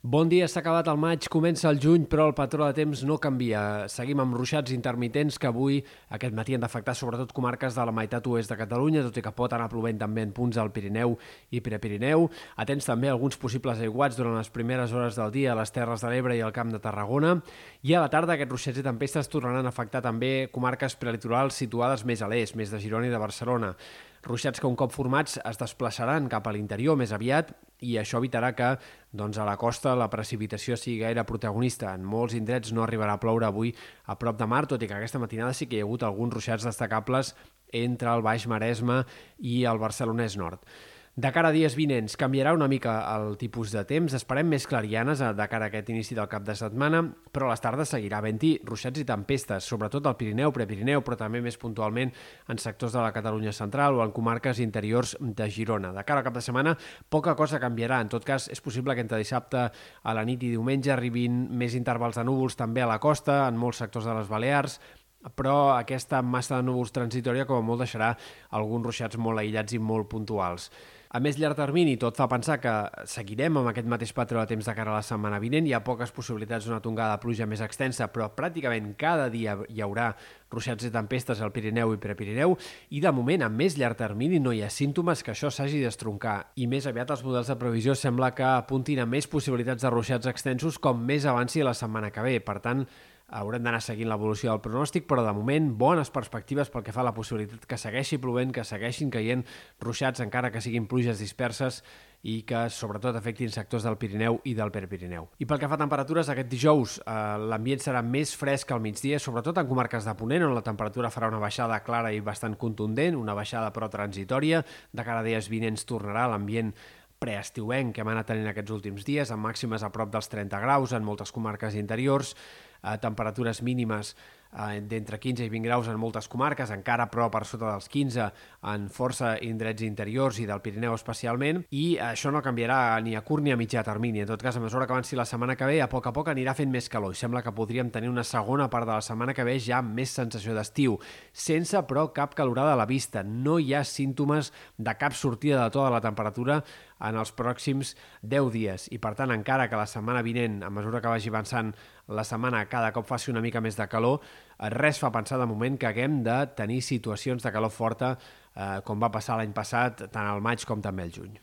Bon dia, s'ha acabat el maig, comença el juny, però el patró de temps no canvia. Seguim amb ruixats intermitents que avui, aquest matí, han d'afectar sobretot comarques de la meitat oest de Catalunya, tot i que pot anar plovent també en punts al Pirineu i Prepirineu. Atents també alguns possibles aiguats durant les primeres hores del dia a les Terres de l'Ebre i al Camp de Tarragona. I a la tarda aquests ruixats i tempestes tornaran a afectar també comarques prelitorals situades més a l'est, més de Girona i de Barcelona. Ruixats que un cop formats es desplaçaran cap a l'interior més aviat i això evitarà que doncs, a la costa la precipitació sigui gaire protagonista. En molts indrets no arribarà a ploure avui a prop de mar, tot i que aquesta matinada sí que hi ha hagut alguns ruixats destacables entre el Baix Maresme i el Barcelonès Nord. De cara a dies vinents, canviarà una mica el tipus de temps. Esperem més clarianes de cara a aquest inici del cap de setmana, però a les tardes seguirà vent-hi, ruixats i tempestes, sobretot al Pirineu, Prepirineu, però també més puntualment en sectors de la Catalunya central o en comarques interiors de Girona. De cara al cap de setmana, poca cosa canviarà. En tot cas, és possible que entre dissabte a la nit i diumenge arribin més intervals de núvols també a la costa, en molts sectors de les Balears, però aquesta massa de núvols transitòria com a molt deixarà alguns ruixats molt aïllats i molt puntuals. A més llarg termini, tot fa pensar que seguirem amb aquest mateix patró de temps de cara a la setmana vinent. Hi ha poques possibilitats d'una tongada de pluja més extensa, però pràcticament cada dia hi haurà ruixats i tempestes al Pirineu i Prepirineu i de moment, a més llarg termini, no hi ha símptomes que això s'hagi d'estroncar. I més aviat els models de previsió sembla que apuntin a més possibilitats de ruixats extensos com més avanci la setmana que ve. Per tant, haurem d'anar seguint l'evolució del pronòstic, però de moment bones perspectives pel que fa a la possibilitat que segueixi plovent, que segueixin caient ruixats, encara que siguin pluges disperses i que sobretot afectin sectors del Pirineu i del Perpirineu. I pel que fa a temperatures, aquest dijous eh, l'ambient serà més fresc al migdia, sobretot en comarques de Ponent, on la temperatura farà una baixada clara i bastant contundent, una baixada però transitòria. De cara a dies vinents tornarà l'ambient preestiuenc que hem anat tenint aquests últims dies, amb màximes a prop dels 30 graus en moltes comarques interiors, a temperatures mínimes eh, d'entre 15 i 20 graus en moltes comarques, encara però per sota dels 15 en força indrets interiors i del Pirineu especialment, i això no canviarà ni a curt ni a mitjà termini. En tot cas, a mesura que avanci la setmana que ve, a poc a poc anirà fent més calor i sembla que podríem tenir una segona part de la setmana que ve ja amb més sensació d'estiu, sense però cap calorada a la vista. No hi ha símptomes de cap sortida de tota la temperatura en els pròxims 10 dies i per tant encara que la setmana vinent a mesura que vagi avançant la setmana cada cop faci una mica més de calor, eh, res fa pensar de moment que haguem de tenir situacions de calor forta eh, com va passar l'any passat, tant al maig com també al juny.